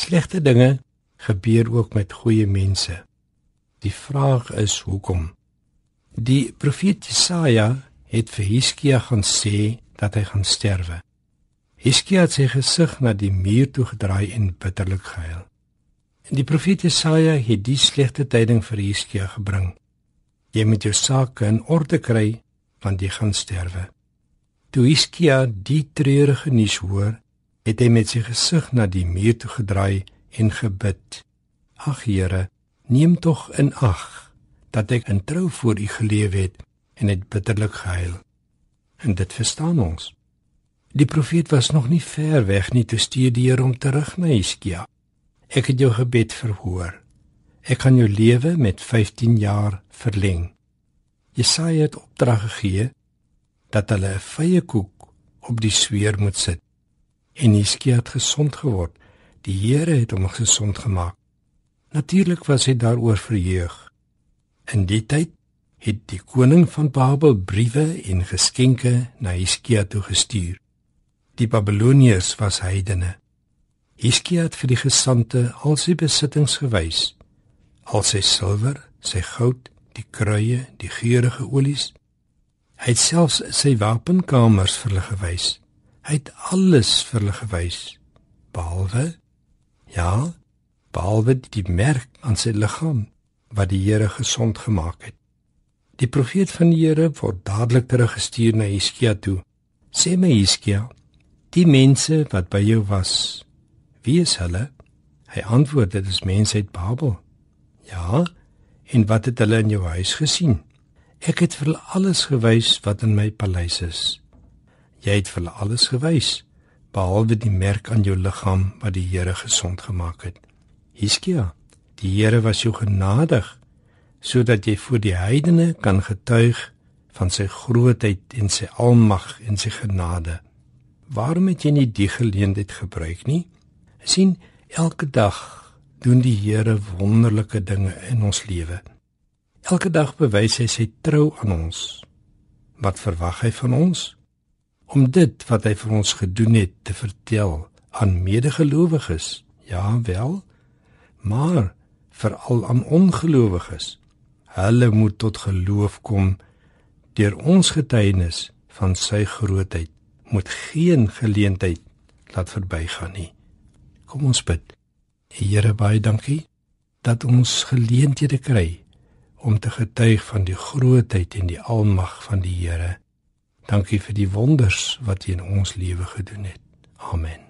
Slegte dinge gebeur ook met goeie mense. Die vraag is hoekom? Die profeet Jesaja het vir Hiskia gaan sê dat hy gaan sterwe. Hiskia het sy gesig na die muur toe gedraai en bitterlik gehuil. En die profeet Jesaja het die slegte tyding vir Hiskia gebring. Jy moet jou sake in orde kry want jy gaan sterwe. Toe Hiskia die treurige nuus hoor, het hy met sy gesig na die muur toe gedraai en gebid: Ag Here, neem tog in ag dat ek in trou voor U geleef het en het bitterlik gehuil. En dit verstaan ons. Die profeet was nog nie ver weg nie toe stuur die Here hom terug na Hiskia. Ek het jou gebed verhoor. Ek kan jou lewe met 15 jaar verleng. Jesaja het opdrag gegee dat hulle 'n vye koek op die sweer moet sit. En Hiskia het gesond geword. Die Here het hom gesond gemaak. Natuurlik was hy daaroor verheug. In die tyd het die koning van Babel briewe en geskenke na Hiskia toe gestuur. Die Babiloniërs was heidene. Hiskia het vir die gesante al sy besittings gewys, al sy silwer, sy goud, die kruie, die geurende olies, Hy het selfs sy wapenkamers vir hulle gewys. Hy het alles vir hulle gewys behalwe ja, behalwe die merk aan sy liggaam wat die Here gesond gemaak het. Die profeet van die Here word dadelik teruggestuur na Hiskia toe. Sê my Hiskia, die mense wat by jou was, wie is hulle? Hy antwoord dit is mense uit Babel. Ja, en wat het hulle in jou huis gesien? Ek het vir hulle alles gewys wat in my paleis is. Jy het vir hulle alles gewys behalwe die merk aan jou liggaam wat die Here gesond gemaak het. Hiskia, die Here was jou genadig sodat jy voor die heidene kan getuig van sy grootheid en sy almag en sy genade. Waarom het jy nie die geleentheid gebruik nie? sien elke dag doen die Here wonderlike dinge in ons lewe. Elke dag bewys hy sy trou aan ons. Wat verwag hy van ons? Om dit wat hy vir ons gedoen het te vertel aan medegelowiges. Ja wel, maar veral aan ongelowiges. Hulle moet tot geloof kom deur ons getuienis van sy grootheid. Moet geen geleentheid laat verbygaan nie. Kom ons bid. Here baie dankie dat ons geleenthede kry om te getuig van die grootheid en die almag van die Here. Dankie vir die wonders wat hy in ons lewe gedoen het. Amen.